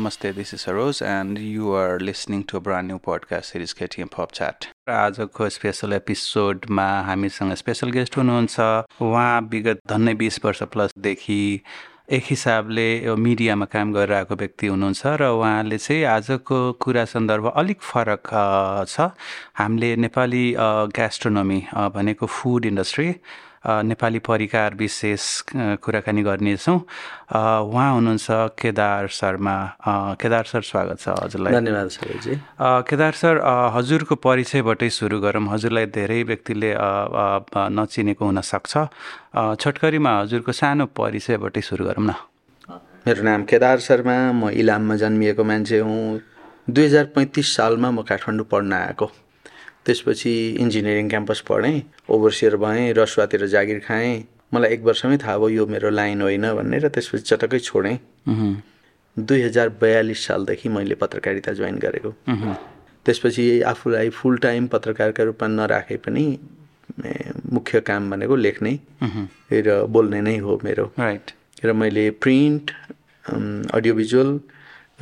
This is Saroz, and you are listening to a brand new podcast series KTM Pop Chat. आजको special एपिसोडमा हामीसँग special guest हुनुहुन्छ उहाँ विगत धन्नै बिस वर्ष प्लसदेखि एक हिसाबले यो मिडियामा काम गरिरहेको व्यक्ति हुनुहुन्छ र उहाँले चाहिँ आजको कुरा सन्दर्भ अलिक फरक छ हामीले नेपाली ग्यास्ट्रोनोमी भनेको फुड इन्डस्ट्री नेपाली परिकार विशेष कुराकानी गर्नेछौँ। उहाँ हुनुहुन्छ केदार शर्मा। केदार सर स्वागत छ हजुरलाई। धन्यवाद सरजी केदार सर हजुरको परिचयबाटै सुरु गरौँ। हजुरलाई धेरै व्यक्तिले नचिनेको हुनसक्छ। छोटकरीमा हजुरको सानो परिचयबाटै सुरु गरौँ न। मेरो नाम केदार शर्मा। म इलाममा जन्मिएको मान्छे हुँ। दुई हजार पैँतिस सालमा म काठमाडौँ पढ्न आएको। त्यसपछि इन्जिनियरिङ क्याम्पस पढेँ ओभरसियर भएँ रसुवातिर जागिर खाएँ। मलाई एक वर्षमै थाहा भयो यो मेरो लाइन होइन भन्ने र त्यसपछि चटक्कै छोडेँ। दुई हजार बयालिस सालदेखि मैले पत्रकारिता जोइन गरेको। त्यसपछि आफूलाई फुल टाइम पत्रकारका रूपमा नराखे पनि मुख्य काम भनेको लेख्ने र बोल्ने नै हो मेरो। राइट र मैले प्रिन्ट अडियो भिजुअल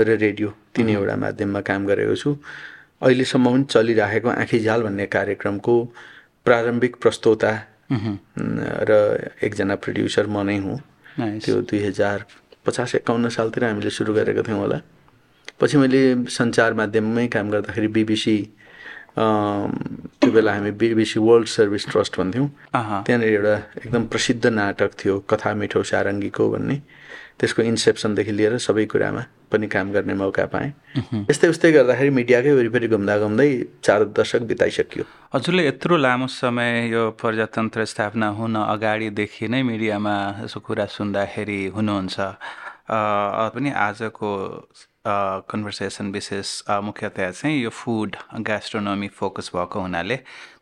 र रेडियो तिनैवटा माध्यममा काम गरेको छु। अहिलेसम्म पनि चलिराखेको आँखी झाल भन्ने कार्यक्रमको प्रारम्भिक प्रस्तोता र एकजना प्रड्युसर म नै हुँ। त्यो दुई हजार पचास एकाउन्न सालतिर हामीले सुरु गरेको थियौँ होला। पछि मैले सञ्चार माध्यममै काम गर्दाखेरि बिबिसी त्यो बेला हामी बिबिसी वर्ल्ड सर्भिस ट्रस्ट भन्थ्यौँ। त्यहाँनिर एउटा एकदम प्रसिद्ध नाटक थियो कथा मिठो सारङ्गीको भन्ने। त्यसको इन्सेप्सनदेखि लिएर सबै कुरामा। पनि काम गर्ने मौका पाएँ। यस्तै उस्तै गर्दाखेरि मिडियाकै वरिपरि घुम्दा घुम्दै चार दशक बिताइसक्यो। हजुरले यत्रो लामो समय यो प्रजातन्त्र स्थापना हुन अगाडिदेखि नै मिडियामा यसो कुरा सुन्दाखेरि हुनुहुन्छ। पनि आजको कन्भर्सेसन विशेष मुख्यतया चाहिँ यो फुड ग्यास्ट्रोनोमी फोकस भएको हुनाले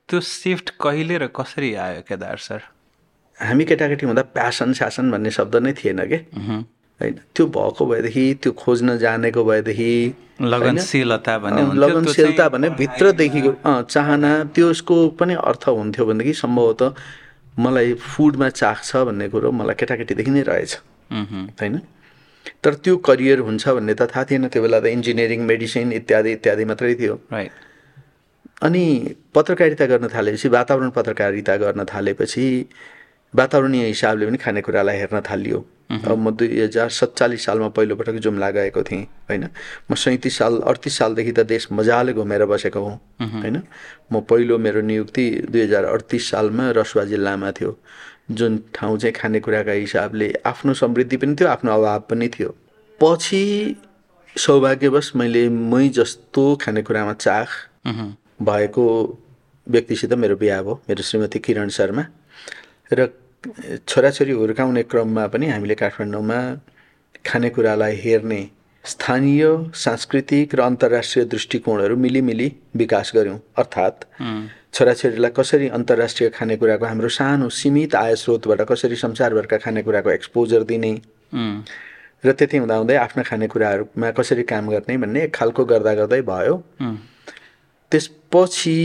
त्यो सिफ्ट कहिले र कसरी आयो केदार सर? हामी केटाकेटी हुँदा प्यासन स्यासन भन्ने शब्द नै थिएन कि? होइन त्यो भएको भएदेखि त्यो खोज्न जानेको भएदेखि लगनशीलता भने लगनशीलता भने भित्रदेखिको चाहना त्यसको पनि अर्थ हुन्थ्यो भनेदेखि सम्भवतः मलाई फुडमा चाख छ भन्ने कुरो मलाई केटाकेटीदेखि नै रहेछ। होइन? तर त्यो करियर हुन्छ भन्ने त थाहा थिएन। त्यो बेला त इन्जिनियरिङ मेडिसिन इत्यादि इत्यादि मात्रै थियो। अनि पत्रकारिता गर्न थालेपछि वातावरण पत्रकारिता गर्न थालेपछि वातावरणीय हिसाबले पनि खानेकुरालाई हेर्न थालियो। अब म दुई हजार सत्तालिस सालमा पहिलोपटक जुम्ला गएको थिएँ होइन? म सैँतिस साल अडतिस सालदेखि त देश मजाले घुमेर बसेको हुँ होइन? म पहिलो मेरो नियुक्ति दुई हजार अडतिस सालमा रसुवा जिल्लामा थियो। जुन ठाउँ चाहिँ खानेकुराका हिसाबले आफ्नो समृद्धि पनि थियो आफ्नो अभाव पनि थियो। पछि सौभाग्यवश मैले मै जस्तो खानेकुरामा चाख भएको व्यक्तिसित मेरो बिहा भयो मेरो श्रीमती किरण शर्मा। र छोराछोरी हुर्काउने क्रममा पनि हामीले काठमाडौँमा खानेकुरालाई हेर्ने स्थानीय सांस्कृतिक र अन्तर्राष्ट्रिय दृष्टिकोणहरू मिलिमिली विकास गऱ्यौँ। अर्थात् छोराछोरीलाई कसरी अन्तर्राष्ट्रिय खानेकुराको हाम्रो सानो सीमित आय स्रोतबाट कसरी संसारभरका खानेकुराको एक्सपोजर दिने र त्यति हुँदाहुँदै आफ्ना खानेकुराहरूमा कसरी काम गर्ने भन्ने एक खालको गर्दा गर्दै भयो। त्यसपछि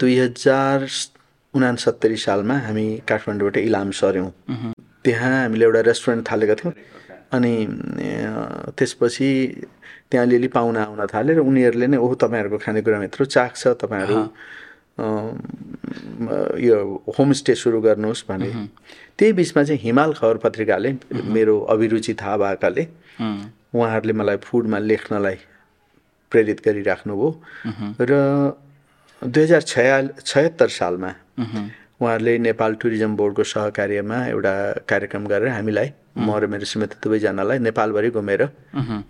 दुई हजार उनासत्तरी सालमा हामी काठमाडौँबाट इलाम सर्यौँ। त्यहाँ हामीले एउटा रेस्टुरेन्ट थालेका थियौँ अनि त्यसपछि त्यहाँ अलिअलि पाहुना आउन थाले र उनीहरूले नै ओहो तपाईँहरूको खानेकुरामा यत्रो चाख छ तपाईँहरू यो होमस्टे सुरु गर्नुहोस् भने। त्यही बिचमा चाहिँ हिमाल खबर पत्रिकाले मेरो अभिरुचि थाहा भएकाले उहाँहरूले मलाई फुडमा लेख्नलाई प्रेरित गरिराख्नुभयो। र दुई हजार छया छयत्तर सालमा उहाँहरूले नेपाल टुरिज्म बोर्डको सहकार्यमा एउटा कार्यक्रम गरेर हामीलाई म र मेरो श्रीमती दुवैजनालाई नेपालभरि घुमेर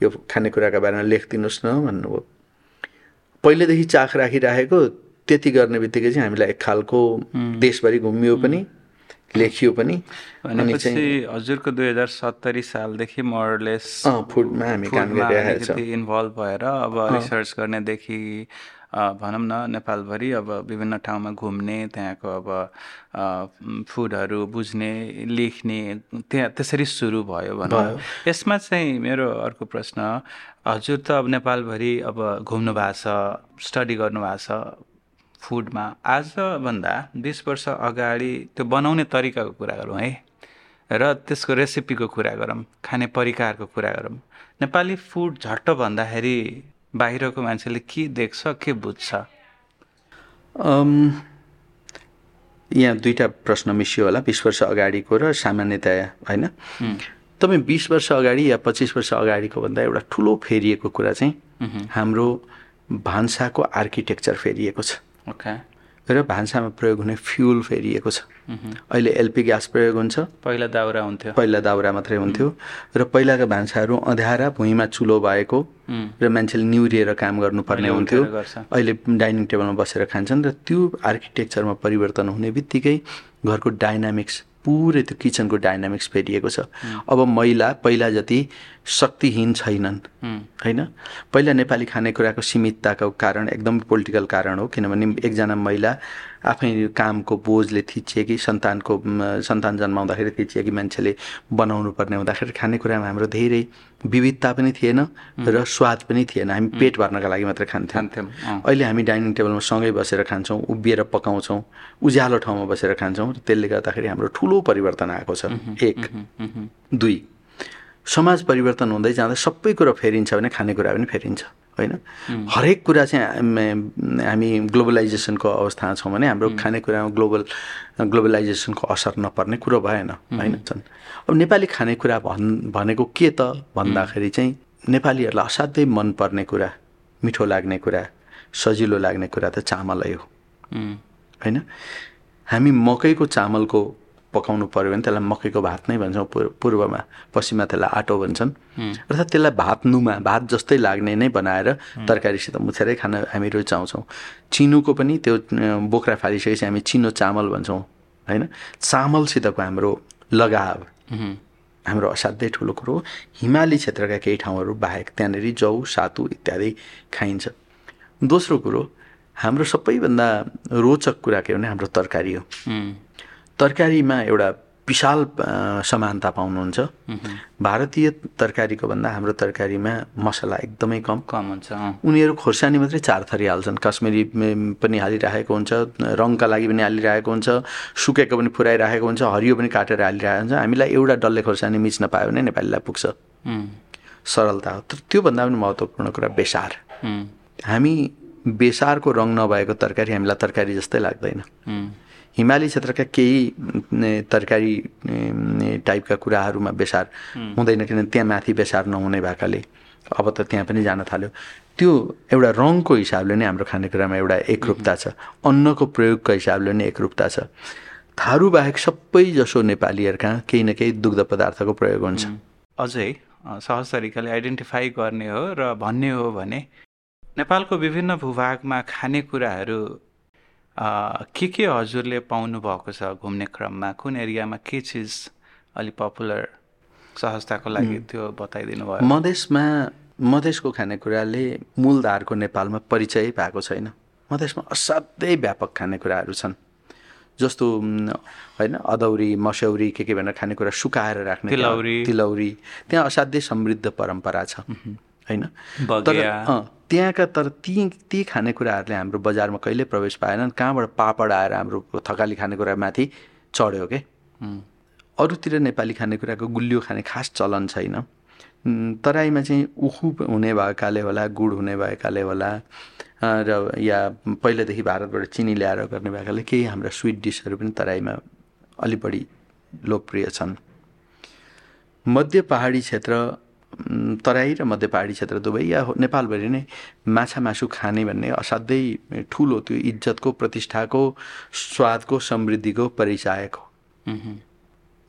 यो खानेकुराका बारेमा लेखिदिनुहोस् न भन्नुभयो। पहिलेदेखि चाख राखिराखेको त्यति गर्ने बित्तिकै चाहिँ हामीलाई एक खालको देशभरि घुमियो पनि लेखियो पनि। हजुरको दुई हजार सत्तरी सालदेखि मोरलेस फुडमा हामी काम गरिरहेको इन्भल्भ भएर अब रिसर्च गर्नेदेखि भनौँ न नेपालभरि अब विभिन्न ठाउँमा घुम्ने त्यहाँको अब फुडहरू बुझ्ने लेख्ने त्यहाँ त्यसरी सुरु भयो भनौँ यसमा चाहिँ मेरो अर्को प्रश्न हजुर त अब नेपालभरि अब घुम्नु भएको छ स्टडी गर्नुभएको छ फुडमा आजभन्दा बिस वर्ष अगाडि त्यो बनाउने तरिकाको कुरा गरौँ है। र त्यसको रेसिपीको कुरा गरौँ खाने परिकारको कुरा गरौँ। नेपाली फुड झट्ट भन्दाखेरि बाहिरको मान्छेले के देख्छ के बुझ्छ? यहाँ दुईवटा प्रश्न मिसियो होला बिस वर्ष अगाडिको र सामान्यतया होइन? तपाईँ बिस वर्ष अगाडि या पच्चिस वर्ष अगाडिको भन्दा एउटा ठुलो फेरिएको कुरा चाहिँ हाम्रो भान्साको आर्किटेक्चर फेरिएको छ। ओके। र भान्सामा प्रयोग हुने फ्युल फेरिएको छ। अहिले एलपी ग्यास प्रयोग हुन्छ। पहिला दाउरा हुन्थ्यो। पहिला दाउरा मात्रै हुन्थ्यो। र पहिलाका भान्साहरू अँध्यारा भुइँमा चुलो भएको र मान्छेले निहुरिएर काम गर्नुपर्ने हुन्थ्यो। अहिले डाइनिङ टेबलमा बसेर खान्छन् र त्यो आर्किटेक्चरमा परिवर्तन हुने बित्तिकै घरको डाइनामिक्स पुरै त्यो किचनको डाइनामिक्स फेरिएको छ। अब महिला पहिला जति शक्तिहीन छैनन् होइन? पहिला नेपाली खानेकुराको सीमितताको कारण एकदम पोलिटिकल कारण हो किनभने एकजना महिला आफै कामको बोझले थिचिए कि सन्तानको सन्तान जन्माउँदाखेरि थिचिए कि मान्छेले बनाउनु पर्ने हुँदाखेरि खानेकुरामा हाम्रो धेरै विविधता पनि थिएन र स्वाद पनि थिएन। हामी पेट भर्नका लागि मात्रै खान्थ्यौँ। अहिले हामी डाइनिङ टेबलमा सँगै बसेर खान्छौँ उभिएर पकाउँछौँ उज्यालो ठाउँमा बसेर खान्छौँ त्यसले गर्दाखेरि हाम्रो ठुलो परिवर्तन आएको छ। एक। दुई। समाज परिवर्तन हुँदै जाँदा सबै कुरो फेरिन्छ भने खानेकुरा पनि फेरिन्छ। होइन? हरेक कुरा चाहिँ हामी ग्लोबलाइजेसनको अवस्थामा छौँ भने हाम्रो खानेकुरामा ग्लोबल ग्लोबलाइजेसनको असर नपर्ने कुरो भएन होइन छन्? अब नेपाली खानेकुरा भन् भनेको के त भन्दाखेरि चाहिँ नेपालीहरूलाई असाध्यै मनपर्ने कुरा मिठो लाग्ने कुरा सजिलो लाग्ने कुरा त चामलै हो। होइन? हामी मकैको चामलको पकाउनु पऱ्यो भने त्यसलाई मकैको भात नै भन्छौँ पूर्वमा। पश्चिममा त्यसलाई आटो भन्छन्। अर्थात् त्यसलाई भात नुमा भात जस्तै लाग्ने नै बनाएर तरकारीसित मुछेरै खान हामी रुचाउँछौँ। चिनुको पनि त्यो बोक्रा फालिसकेपछि हामी चिनो चामल भन्छौँ होइन? चामलसितको हाम्रो लगाव। हाम्रो असाध्यै ठुलो कुरो हो। हिमाली क्षेत्रका केही ठाउँहरू बाहेक त्यहाँनिर जौ सातु इत्यादि खाइन्छ। दोस्रो कुरो हाम्रो सबैभन्दा रोचक कुरा के भने हाम्रो तरकारी हो। तरकारीमा एउटा विशाल समानता पाउनुहुन्छ। भारतीय तरकारीको भन्दा हाम्रो तरकारीमा मसला एकदमै कम। कम हुन्छ उनीहरू खोर्सानी मात्रै चार थरी हाल्छन्। काश्मिरी पनि हालिरहेको हुन्छ रङका लागि पनि हालिरहेको हुन्छ सुकेको पनि फुराइरहेको हुन्छ हरियो पनि काटेर हालिरहेको हुन्छ। हामीलाई एउटा डल्ले खोर्सानी मिच्न पायो भने नेपालीलाई पुग्छ। सरलता हो। तर त्योभन्दा पनि महत्त्वपूर्ण कुरा बेसार। हामी बेसारको रङ नभएको तरकारी हामीलाई तरकारी जस्तै लाग्दैन। हिमाली क्षेत्रका केही तरकारी टाइपका कुराहरूमा बेसार हुँदैन किनभने त्यहाँ माथि बेसार नहुने भएकाले अब त त्यहाँ पनि जान थाल्यो त्यो एउटा रङको हिसाबले नै हाम्रो खानेकुरामा एउटा एकरूपता छ अन्नको प्रयोगको हिसाबले नै एकरूपता छ थारू बाहेक सबै जसो नेपालीहरूका केही न केही दुग्ध पदार्थको प्रयोग हुन्छ अझै सहज तरिकाले आइडेन्टिफाई गर्ने हो र भन्ने हो भने नेपालको विभिन्न भूभागमा खानेकुराहरू के के हजुरले पाउनु भएको छ घुम्ने क्रममा? कुन एरियामा के चिज अलि पपुलर सहजताको लागि त्यो बताइदिनु भयो? मधेसमा मधेसको खानेकुराले मूलधारको नेपालमा परिचय भएको छैन। मधेसमा असाध्यै व्यापक खानेकुराहरू छन्। जस्तो होइन अदौरी मस्यौरी के के भनेर खानेकुरा सुकाएर राख्ने तिलौरी। तिलौरी। त्यहाँ असाध्यै समृद्ध परम्परा छ। होइन? तर त्यहाँका तर ती ती खानेकुराहरूले हाम्रो बजारमा कहिले प्रवेश पाएनन्? कहाँबाट पापड आएर हाम्रो थकाली खानेकुरामाथि चढ्यो के? अरूतिर नेपाली खानेकुराको गुलियो खाने खास चलन छैन। तराईमा चाहिँ उखु हुने भएकाले होला गुड हुने भएकाले होला र या पहिलादेखि भारतबाट चिनी ल्याएर गर्ने भएकाले केही हाम्रा स्विट डिसहरू पनि तराईमा अलि बढी लोकप्रिय छन्। मध्य पहाडी क्षेत्र तराई र मध्य पहाडी क्षेत्र दुवै या नेपालभरि नै माछा मासु खाने भन्ने असाध्यै ठुलो त्यो इज्जतको प्रतिष्ठाको स्वादको समृद्धिको परिचायक हो।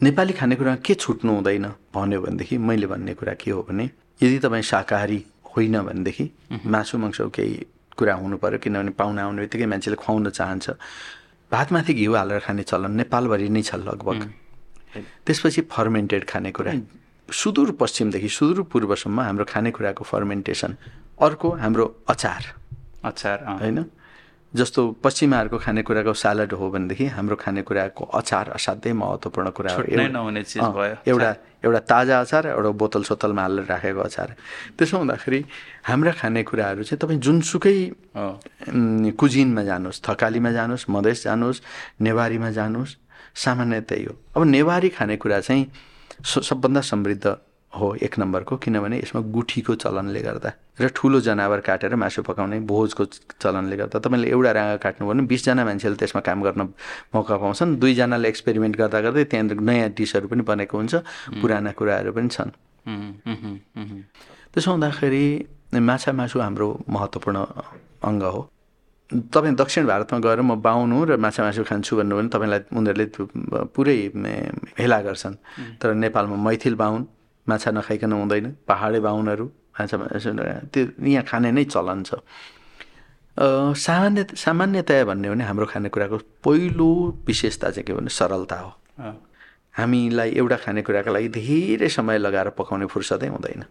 नेपाली खानेकुरामा के छुट्नु हुँदैन भन्यो भनेदेखि मैले भन्ने कुरा के हो भने यदि तपाईँ शाकाहारी होइन भनेदेखि मासु माংसको केही कुरा हुनु पऱ्यो किनभने पाहुना आउने बित्तिकै मान्छेले खुवाउन चाहन्छ। भातमाथि घिउ हालेर खाने चलन नेपालभरि नै छ लगभग। त्यसपछि फर्मेन्टेड खानेकुरा। सुदूरपश्चिमदेखि सुदूरपूर्वसम्म हाम्रो खानेकुराको फर्मेन्टेसन अर्को हाम्रो अचार। अचार होइन? जस्तो पश्चिमाहरूको खानेकुराको सालड हो भनेदेखि हाम्रो खानेकुराको अचार असाध्यै महत्त्वपूर्ण कुरा हो। एउटा एउटा ताजा अचार एउटा बोतल सोतलमा हालेर राखेको अचार। त्यसो हुँदाखेरि हाम्रा खानेकुराहरू चाहिँ तपाईँ जुनसुकै कुजिनमा जानुहोस् थकालीमा जानुहोस् मधेस जानुहोस् नेवारीमा जानुहोस् सामान्य त्यही हो। अब नेवारी खानेकुरा चाहिँ सबभन्दा समृद्ध हो एक नम्बरको किनभने यसमा गुठीको चलनले गर्दा र ठुलो जनावर काटेर मासु पकाउने भोजको चलनले गर्दा तपाईँले एउटा राँगा काट्नुभयो भने बिसजना मान्छेले त्यसमा काम गर्न मौका पाउँछन्। दुईजनाले एक्सपेरिमेन्ट गर्दा गर्दै त्यहाँ नयाँ डिसहरू पनि बनेको हुन्छ पुराना कुराहरू पनि छन्। त्यसो हुँदाखेरि माछा मासु हाम्रो महत्त्वपूर्ण अङ्ग हो। तपाईँ दक्षिण भारतमा गएर म बाहुन हुँ र माछा मासु खान्छु भन्नु भने तपाईँलाई उनीहरूले पुरै हेला गर्छन्। तर नेपालमा मैथिल बाहुन माछा नखाइकन हुँदैन। पहाडे बाहुनहरू माछा मासु त्यो यहाँ खाने नै चलन छ। सामान्य सामान्यतया भन्ने हो भने हाम्रो खानेकुराको पहिलो विशेषता चाहिँ के भने सरलता हो। हामीलाई एउटा खानेकुराको लागि धेरै समय लगाएर पकाउने फुर्सदै हुँदैन।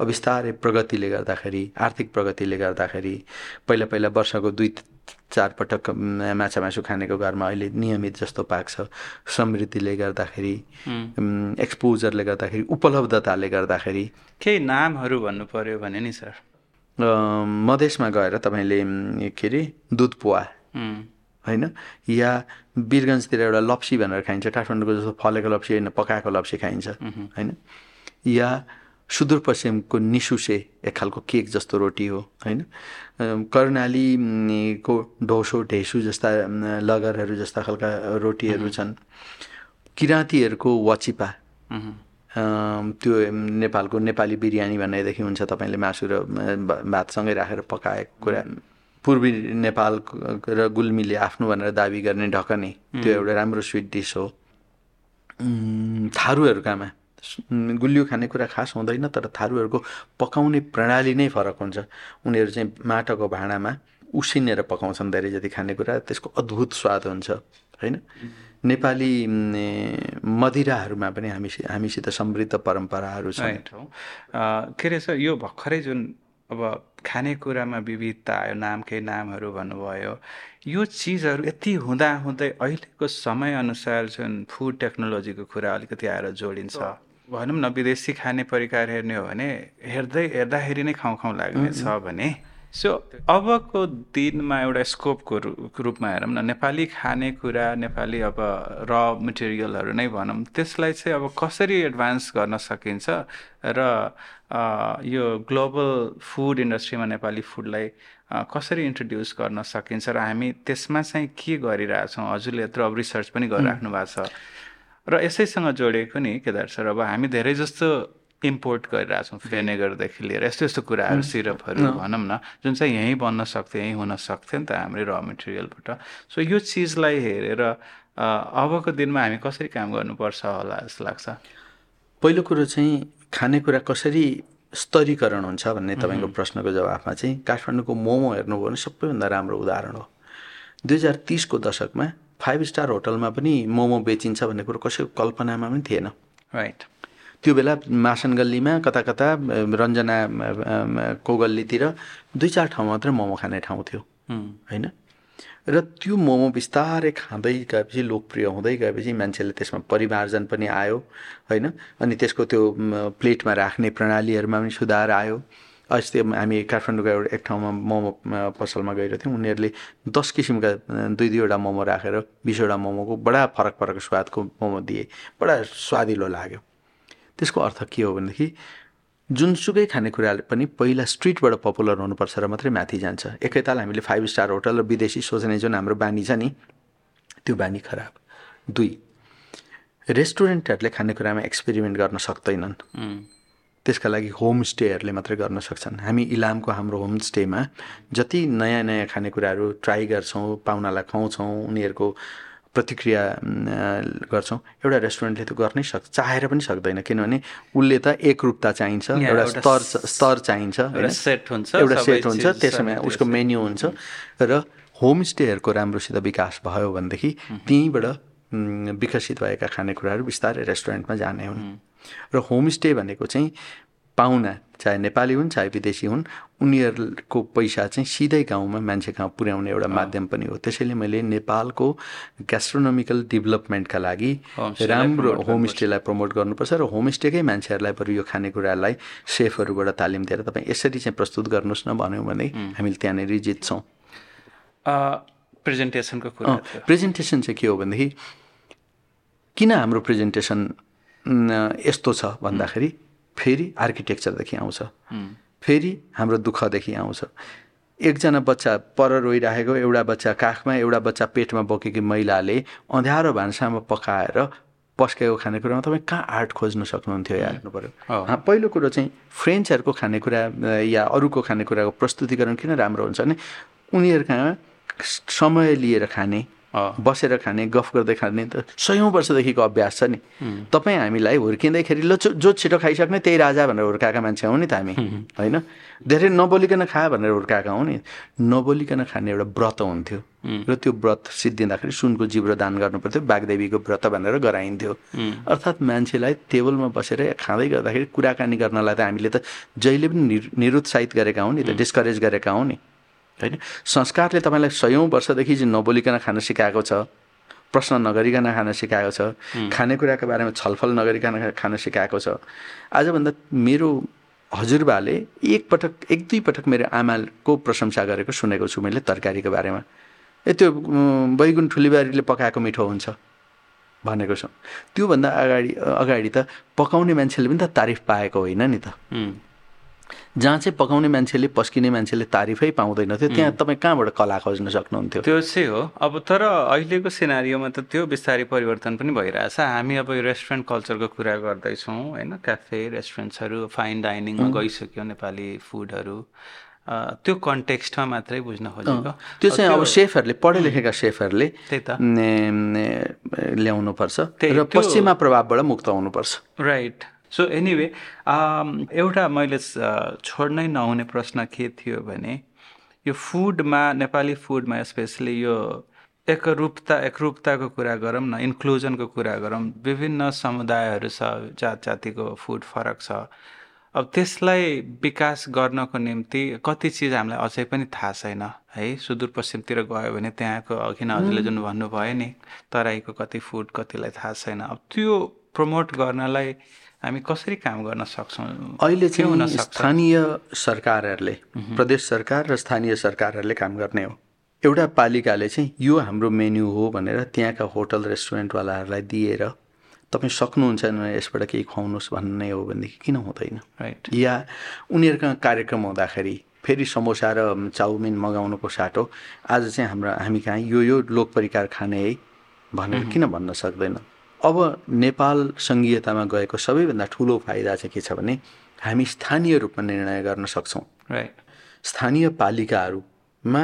अब बिस्तारै प्रगतिले गर्दाखेरि आर्थिक प्रगतिले गर्दाखेरि पहिला पहिला वर्षको दुई चार पटक माछा मासु खानेको घरमा अहिले नियमित जस्तो पाक्छ समृद्धिले गर्दाखेरि एक्सपोजरले गर्दाखेरि उपलब्धताले गर्दाखेरि। केही नामहरू भन्नु पर्यो भने नि सर? मधेसमा गएर तपाईँले के अरे दुध पोवा। होइन? या वीरगन्जतिर एउटा लप्सी भनेर खाइन्छ काठमाडौँको जस्तो फलेको लप्सी होइन पकाएको लप्सी खाइन्छ होइन? या सुदूरपश्चिमको निसुसे एक खालको केक जस्तो रोटी हो होइन? कर्णालीको ढोसो ढेसु जस्ता लगरहरू जस्ता खालका रोटीहरू छन्। किराँतीहरूको वाचिपा। त्यो नेपालको नेपाली बिरयानी भन्नेदेखि हुन्छ तपाईँले मासु र भातसँगै राखेर पकाएको कुरा। पूर्वी नेपाल र गुल्मीले आफ्नो भनेर दावी गर्ने ढकने त्यो एउटा राम्रो स्विट डिस हो। थारूहरूकामा गुलियो खानेकुरा खास हुँदैन तर थारूहरूको पकाउने प्रणाली नै फरक हुन्छ। उनीहरू चाहिँ माटोको भाँडामा उसिनेर पकाउँछन् धेरै जति खानेकुरा त्यसको अद्भुत स्वाद हुन्छ होइन? नेपाली मदिराहरूमा पनि हामी हामीसित समृद्ध परम्पराहरू छन्। के सर यो भर्खरै जुन अब खानेकुरामा विविधता आयो नामकै नामहरू भन्नुभयो। यो चिजहरू यति हुँदा हुँदै अहिलेको समयअनुसार जुन फुड टेक्नोलोजीको कुरा अलिकति आएर जोडिन्छ। भनौँ न विदेशी खाने परिकार हेर्ने हो भने हेर्दै हेर्दाखेरि नै खाउँ खाउँ लाग्ने छ भने सो अबको दिनमा एउटा स्कोपको रूपमा हेरौँ न नेपाली खानेकुरा नेपाली अब र मटेरियलहरू नै भनौँ त्यसलाई चाहिँ अब कसरी एडभान्स गर्न सकिन्छ र यो ग्लोबल फुड इन्डस्ट्रीमा नेपाली फुडलाई कसरी इन्ट्रोड्युस गर्न सकिन्छ र हामी त्यसमा चाहिँ के गरिरहेछौँ? हजुरले यत्रो अब रिसर्च पनि गरिराख्नु भएको छ। र यसैसँग जोडिएको नि केदार सर अब हामी धेरै जस्तो इम्पोर्ट गरिरहेछौँ भेनेगरदेखि लिएर। यस्तो यस्तो कुराहरू सिरपहरू भनौँ न जुन चाहिँ यहीँ बन्न सक्थ्यो यहीँ हुन सक्थ्यो नि त हाम्रै र मेटेरियलबाट सो यो चिजलाई हेरेर अबको दिनमा हामी कसरी काम गर्नुपर्छ होला जस्तो लाग्छ? पहिलो कुरो चाहिँ खानेकुरा कसरी स्तरीकरण हुन्छ भन्ने तपाईँको प्रश्नको जवाफमा चाहिँ काठमाडौँको मोमो हेर्नुभयो भने सबैभन्दा राम्रो उदाहरण हो। दुई हजार तिसको दशकमा फाइभ स्टार होटलमा पनि मोमो बेचिन्छ भन्ने कुरो कसैको कल्पनामा पनि थिएन। राइट त्यो बेला मासन गल्लीमा कता कता रञ्जना को गल्लीतिर दुई चार ठाउँ मात्रै मोमो खाने ठाउँ थियो। होइन? र त्यो मोमो बिस्तारै खाँदै गएपछि लोकप्रिय हुँदै गएपछि मान्छेले त्यसमा परिमार्जन पनि आयो होइन? अनि त्यसको त्यो प्लेटमा राख्ने प्रणालीहरूमा पनि सुधार आयो। अस्ति हामी काठमाडौँको एउटा एक ठाउँमा मोमो पसलमा गइरहेको थियौँ। उनीहरूले दस किसिमका दुई दुईवटा मोमो राखेर बिसवटा मोमोको बडा फरक फरक स्वादको मोमो दिए। बडा स्वादिलो लाग्यो। त्यसको अर्थ के हो भनेदेखि जुनसुकै खानेकुरा पनि पहिला स्ट्रिटबाट पपुलर हुनुपर्छ र मात्रै माथि जान्छ। एकैताल हामीले फाइभ स्टार होटल र विदेशी सोच्ने जुन हाम्रो बानी छ नि त्यो बानी खराब। दुई रेस्टुरेन्टहरूले खानेकुरामा एक्सपेरिमेन्ट गर्न सक्दैनन्। त्यसका लागि होमस्टेहरूले मात्रै गर्न सक्छन्। हामी इलामको हाम्रो होमस्टेमा जति नयाँ नयाँ खानेकुराहरू ट्राई गर्छौँ पाहुनालाई खुवाउँछौँ उनीहरूको प्रतिक्रिया गर्छौँ। एउटा रेस्टुरेन्टले त गर्नै सक्छ चाहेर पनि सक्दैन किनभने उसले त एकरूपता चाहिन्छ एउटा स्तर स्तर चाहिन्छ सेट हुन्छ एउटा सेट हुन्छ त्यसमा उसको मेन्यु हुन्छ र होमस्टेहरूको राम्रोसित विकास भयो भनेदेखि त्यहीँबाट विकसित भएका खानेकुराहरू बिस्तारै रेस्टुरेन्टमा जाने हुन्। र होमस्टे भनेको चाहिँ पाहुना चाहे नेपाली हुन् चाहे विदेशी हुन् उनीहरूको पैसा चाहिँ सिधै गाउँमा मान्छे कहाँ पुर्याउने एउटा माध्यम पनि हो। त्यसैले मैले नेपालको ग्यास्ट्रोनोमिकल डेभलपमेन्टका लागि राम्रो होमस्टेलाई प्रमोट गर्नुपर्छ र होमस्टेकै मान्छेहरूलाई बरु यो खानेकुरालाई सेफहरूबाट तालिम दिएर तपाईँ यसरी चाहिँ प्रस्तुत गर्नुहोस् न भन्यो भने हामीले त्यहाँनिर जित्छौँ प्रेजेन्टेसनको कुरा प्रेजेन्टेसन चाहिँ के हो भनेदेखि किन हाम्रो प्रेजेन्टेसन यस्तो छ भन्दाखेरि फेरि आर्किटेक्चरदेखि आउँछ। फेरि हाम्रो दुःखदेखि आउँछ। एकजना बच्चा पर रोइरहेको एउटा बच्चा काखमा एउटा बच्चा पेटमा बोकेकी महिलाले अँध्यारो भान्सामा पकाएर पस्केको खानेकुरामा तपाईँ कहाँ आर्ट खोज्न सक्नुहुन्थ्यो या हेर्नु पऱ्यो पहिलो कुरो चाहिँ फ्रेन्चहरूको खानेकुरा या अरूको खानेकुराको प्रस्तुतिकरण किन राम्रो हुन्छ भने उनीहरूका समय लिएर खाने बसेर खाने गफ गर्दै खाने त सयौँ वर्षदेखिको अभ्यास छ नि। तपाईँ हामीलाई हुर्किँदैखेरि ल जो छिटो खाइसक्ने त्यही राजा भनेर हुर्काएका मान्छे हौ नि त हामी। होइन? धेरै नबोलिकन खा भनेर हुर्काएका हौ नि। नबोलिकन खाने एउटा व्रत हुन्थ्यो। र त्यो व्रत सिद्धिँदाखेरि सुनको जिब्रो दान गर्नु पर्थ्यो बागदेवीको व्रत भनेर गराइन्थ्यो। अर्थात् मान्छेलाई टेबलमा बसेर खाँदै गर्दाखेरि कुराकानी गर्नलाई त हामीले त जहिले पनि निरुत्साहित गरेका हौ नि त डिस्करेज गरेका हौ नि। होइन? संस्कारले तपाईँलाई सयौँ वर्षदेखि चाहिँ नबोलिकन खान सिकाएको छ प्रश्न नगरिकन खान सिकाएको छ खानेकुराको बारेमा छलफल नगरिकन खान सिकाएको छ। आजभन्दा मेरो हजुरबाले एकपटक एक दुई पटक मेरो आमाको प्रशंसा गरेको सुनेको छु मैले तरकारीको बारेमा। ए त्यो बैगुन ठुलीबारीले पकाएको मिठो हुन्छ भनेको छु। त्योभन्दा अगाडि अगाडि त पकाउने मान्छेले पनि त तारिफ पाएको होइन नि त। जहाँ चाहिँ पकाउने मान्छेले पस्किने मान्छेले तारिफै पाउँदैन थियो त्यहाँ तपाईँ कहाँबाट कला खोज्न सक्नुहुन्थ्यो? त्यो चाहिँ हो। अब तर अहिलेको सिनारीमा त त्यो बिस्तारै परिवर्तन पनि भइरहेछ। हामी अब यो रेस्टुरेन्ट कल्चरको कुरा गर्दैछौँ होइन? क्याफे रेस्टुरेन्ट्सहरू फाइन डाइनिङमा गइसक्यो नेपाली फुडहरू। त्यो कन्टेक्स्टमा मात्रै बुझ्न खोजेको। त्यो चाहिँ अब सेफहरूले पढे लेखेका सेफहरूले त्यही त। ल्याउनुपर्छ र पश्चिमा प्रभावबाट मुक्त हुनुपर्छ। राइट। सो एनिवे um, एउटा मैले छोड्नै नहुने प्रश्न के थियो भने यो फुडमा नेपाली फुडमा स्पेसली यो एकरूपता एकरूपताको कुरा गरौँ न इन्क्लुजनको कुरा गरौँ विभिन्न समुदायहरू छ जात जातिको फुड फरक छ। अब त्यसलाई विकास गर्नको निम्ति कति चिज हामीलाई अझै पनि थाहा छैन है? सुदूरपश्चिमतिर गयो भने त्यहाँको अघि न हजुरले जुन भन्नुभयो नि तराईको कति फुड कतिलाई थाहा छैन। अब त्यो प्रमोट गर्नलाई हामी कसरी काम गर्न सक्छौँ? अहिले चाहिँ स्थानीय सरकारहरूले प्रदेश सरकार र स्थानीय सरकारहरूले काम गर्ने हो। एउटा पालिकाले चाहिँ यो हाम्रो मेन्यु हो भनेर त्यहाँका होटल रेस्टुरेन्टवालाहरूलाई दिएर तपाईँ सक्नुहुन्छ भने यसबाट केही खुवाउनुहोस् भन्ने हो भनेदेखि किन हुँदैन? राइट या उनीहरूका कार्यक्रम हुँदाखेरि फेरि समोसा र चाउमिन मगाउनुको साटो आज चाहिँ हाम्रो हामी कहाँ यो यो लोक परिकार खाने है भनेर किन भन्न सक्दैन? अब नेपाल सङ्घीयतामा गएको सबैभन्दा ठुलो फाइदा चाहिँ के छ भने हामी स्थानीय रूपमा निर्णय गर्न सक्छौँ। स्थानीय पालिकाहरूमा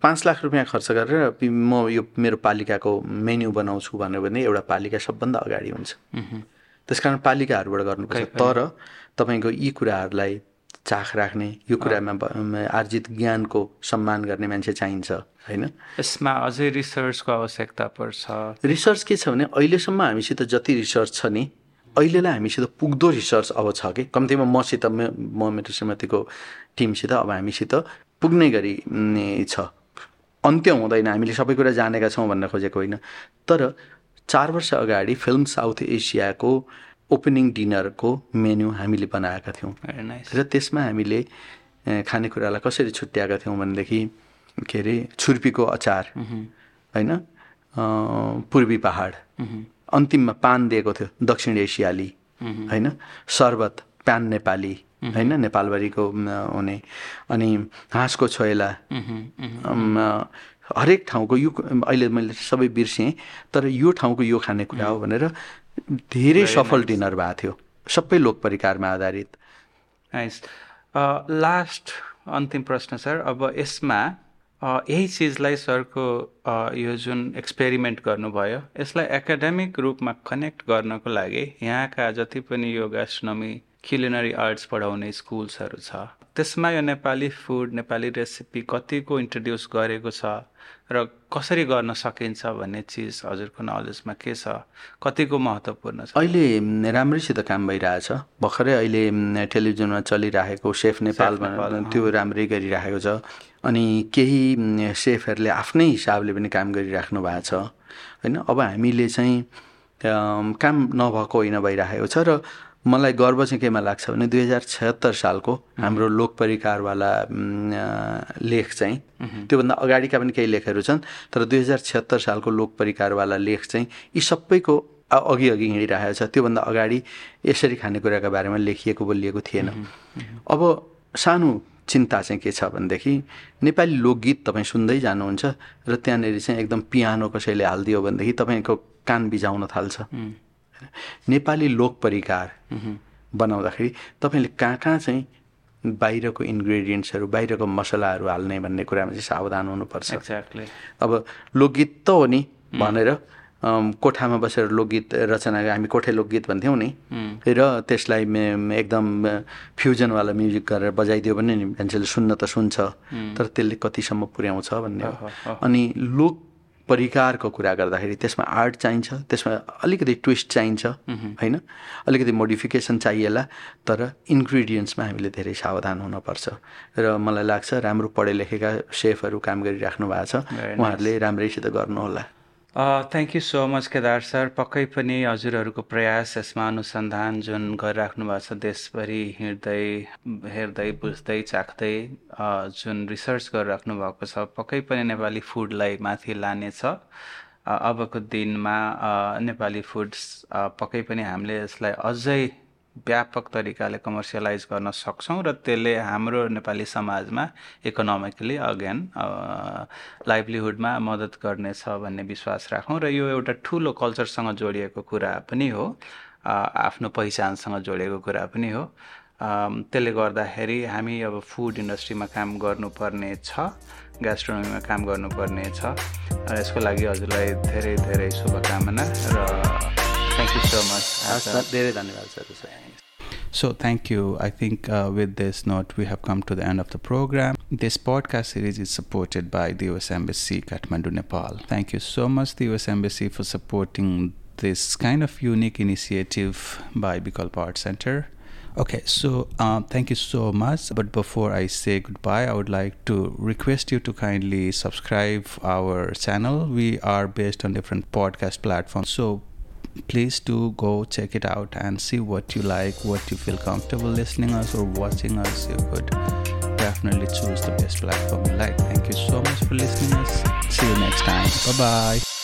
पाँच लाख रुपियाँ खर्च गरेर म यो मेरो पालिकाको मेन्यु बनाउँछु भन्यो भने एउटा पालिका सबभन्दा अगाडि हुन्छ। त्यस कारण पालिकाहरूबाट गर्नुपर्छ। तर तपाईँको यी कुराहरूलाई चाख राख्ने यो कुरामा आर्जित ज्ञानको सम्मान गर्ने मान्छे चाहिन्छ होइन? यसमा अझै रिसर्चको आवश्यकता पर्छ। रिसर्च के छ भने अहिलेसम्म हामीसित जति रिसर्च छ नि अहिलेलाई हामीसित पुग्दो रिसर्च अब छ कि? कम्तीमा मसित म मेरो श्रीमतीको टिमसित अब हामीसित पुग्ने गरी छ। अन्त्य हुँदैन हामीले सबै कुरा जानेका छौँ भन्न खोजेको होइन। तर चार वर्ष अगाडि फिल्म साउथ एसियाको ओपनिङ डिनरको मेन्यु हामीले बनाएका थियौँ। र त्यसमा हामीले खानेकुरालाई कसरी छुट्याएका थियौँ भनेदेखि के अरे छुर्पीको अचार होइन? पूर्वी पहाड। अन्तिममा पान दिएको थियो दक्षिण एसियाली होइन? शर्बत प्यान नेपाली होइन? नेपालभरिको हुने। अनि हाँसको छोइला हरेक ठाउँको यो अहिले मैले सबै बिर्सेँ तर यो ठाउँको यो खानेकुरा हो भनेर धेरै सफल डिनर भएको थियो। सबै लोक परिकारमा आधारित। लास्ट अन्तिम प्रश्न सर। अब यसमा यही चिजलाई सरको यो जुन एक्सपेरिमेन्ट गर्नुभयो यसलाई एकाडेमिक रूपमा कनेक्ट गर्नको लागि यहाँका जति पनि यो ग्यास्ट्रोनोमी क्युलिनरी आर्ट्स पढाउने स्कुल्सहरू छ। त्यसमा यो नेपाली फुड नेपाली रेसिपी कतिको इन्ट्रोड्युस गरेको छ र कसरी गर्न सकिन्छ भन्ने चिज हजुरको नलेजमा के छ कतिको महत्त्वपूर्ण छ? अहिले राम्रैसित काम भइरहेछ। भर्खरै अहिले टेलिभिजनमा चलिरहेको सेफ नेपाल त्यो राम्रै गरिरहेको छ। अनि केही सेफहरूले आफ्नै हिसाबले पनि काम गरिराख्नु भएको छ। होइन अब हामीले चाहिँ काम नभएको होइन भइरहेको छ र मलाई गर्व चाहिँ केमा लाग्छ भने दुई हजार छत्तर सालको हाम्रो लोक परिकारवाला लेख चाहिँ त्योभन्दा अगाडिका पनि केही लेखहरू छन् तर दुई हजार छत्तर सालको लोक परिकारवाला लेख चाहिँ यी सबैको अघि अघि हिँडिरहेको छ। त्योभन्दा अगाडि यसरी खानेकुराका बारेमा लेखिएको बोलिएको थिएन। अब सानो चिन्ता चाहिँ के छ भनेदेखि नेपाली लोकगीत तपाईँ सुन्दै जानुहुन्छ र त्यहाँनिर चाहिँ एकदम पियानो कसैले हालिदियो भनेदेखि तपाईँको कान बिजाउन थाल्छ। नेपाली लोक परिकार बनाउँदाखेरि तपाईँले कहाँ कहाँ चाहिँ बाहिरको इन्ग्रेडियन्ट्सहरू बाहिरको मसलाहरू हाल्ने भन्ने कुरामा चाहिँ सावधान हुनुपर्छ। अब लोकगीत त हो नि भनेर कोठामा बसेर लोकगीत रचना हामी कोठे लोकगीत भन्थ्यौँ नि र त्यसलाई एकदम फ्युजनवाला म्युजिक गरेर बजाइदियो भने नि मान्छेले सुन्न त सुन्छ। तर त्यसले कतिसम्म पुर्याउँछ भन्ने हो। अनि लोक परिकारको कुरा गर्दाखेरि त्यसमा आर्ट चाहिन्छ त्यसमा अलिकति ट्विस्ट चाहिन्छ होइन? अलिकति मोडिफिकेसन चाहिएला तर इन्ग्रिडियन्ट्समा हामीले धेरै सावधान हुनपर्छ। र मलाई लाग्छ राम्रो पढे लेखेका सेफहरू काम गरिराख्नु भएको छ। उहाँहरूले राम्रैसित गर्नुहोला। Thank you so much Kedar sir. पक्कै पनि हजुरहरूको प्रयास यसमा अनुसन्धान जुन गरिराख्नु भएको छ देशभरि हिँड्दै हेर्दै बुझ्दै चाख्दै जुन रिसर्च गरिराख्नु भएको छ पक्कै पनि नेपाली फुडलाई माथि लानेछ अबको दिनमा नेपाली फुड्स पक्कै पनि हामीले यसलाई अझै व्यापक तरिकाले कमर्सियलाइज गर्न सक्छौँ र त्यसले हाम्रो नेपाली समाजमा इकोनोमिकली अगेन लाइभलीहुडमा मद्दत गर्नेछ भन्ने विश्वास राखौँ र यो एउटा ठुलो कल्चरसँग जोडिएको कुरा पनि हो आफ्नो पहिचानसँग जोडिएको कुरा पनि हो। त्यसले गर्दाखेरि हामी अब फुड इन्डस्ट्रीमा काम गर्नुपर्ने छ ग्यास्ट्रोनोमीमा काम गर्नुपर्ने छ। यसको लागि हजुरलाई धेरै धेरै शुभकामना र Thank you so much. So, thank you. I think uh, with this note, we have come to the end of the program. This podcast series is supported by the US Embassy, Kathmandu, Nepal. Thank you so much, the US Embassy, for supporting this kind of unique initiative by Bicol Art Center. Okay, so um, thank you so much. But before I say goodbye, I would like to request you to kindly subscribe our channel. We are based on different podcast platforms. So please do go check it out and see what you like, what you feel comfortable listening us or watching us. You could definitely choose the best platform you like. Thank you so much for listening us. See you next time. Bye bye.